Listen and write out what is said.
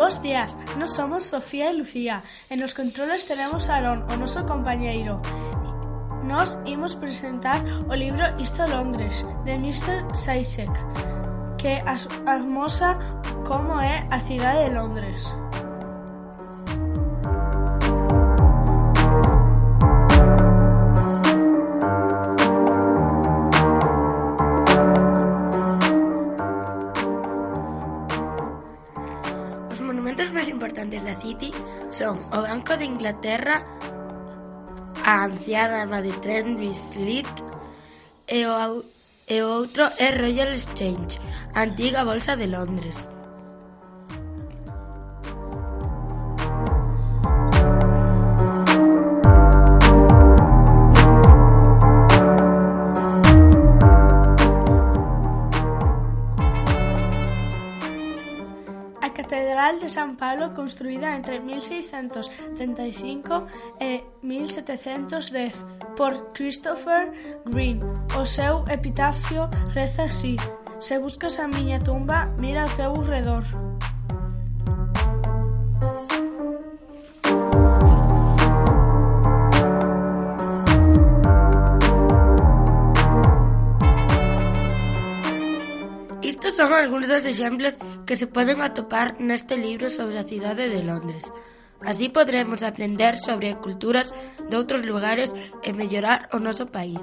Bos días, nos somos Sofía e Lucía e nos controles tenemos a Arón, o noso compañeiro. Nós imos presentar o libro Isto Londres, de Mr. Saisek, que as, amosa como é a cidade de Londres. Os monumentos máis importantes da City son o Banco de Inglaterra, a anciana dama de Trent Bislit e o, e o outro é Royal Exchange, a antiga bolsa de Londres. catedral de San Pablo construída entre 1635 e 1710 por Christopher Green. O seu epitafio reza así: Se buscas a miña tumba, mira ao teu redor. Estes son algúns dos exemplos que se poden atopar neste libro sobre a cidade de Londres. Así podremos aprender sobre culturas de outros lugares e mellorar o noso país.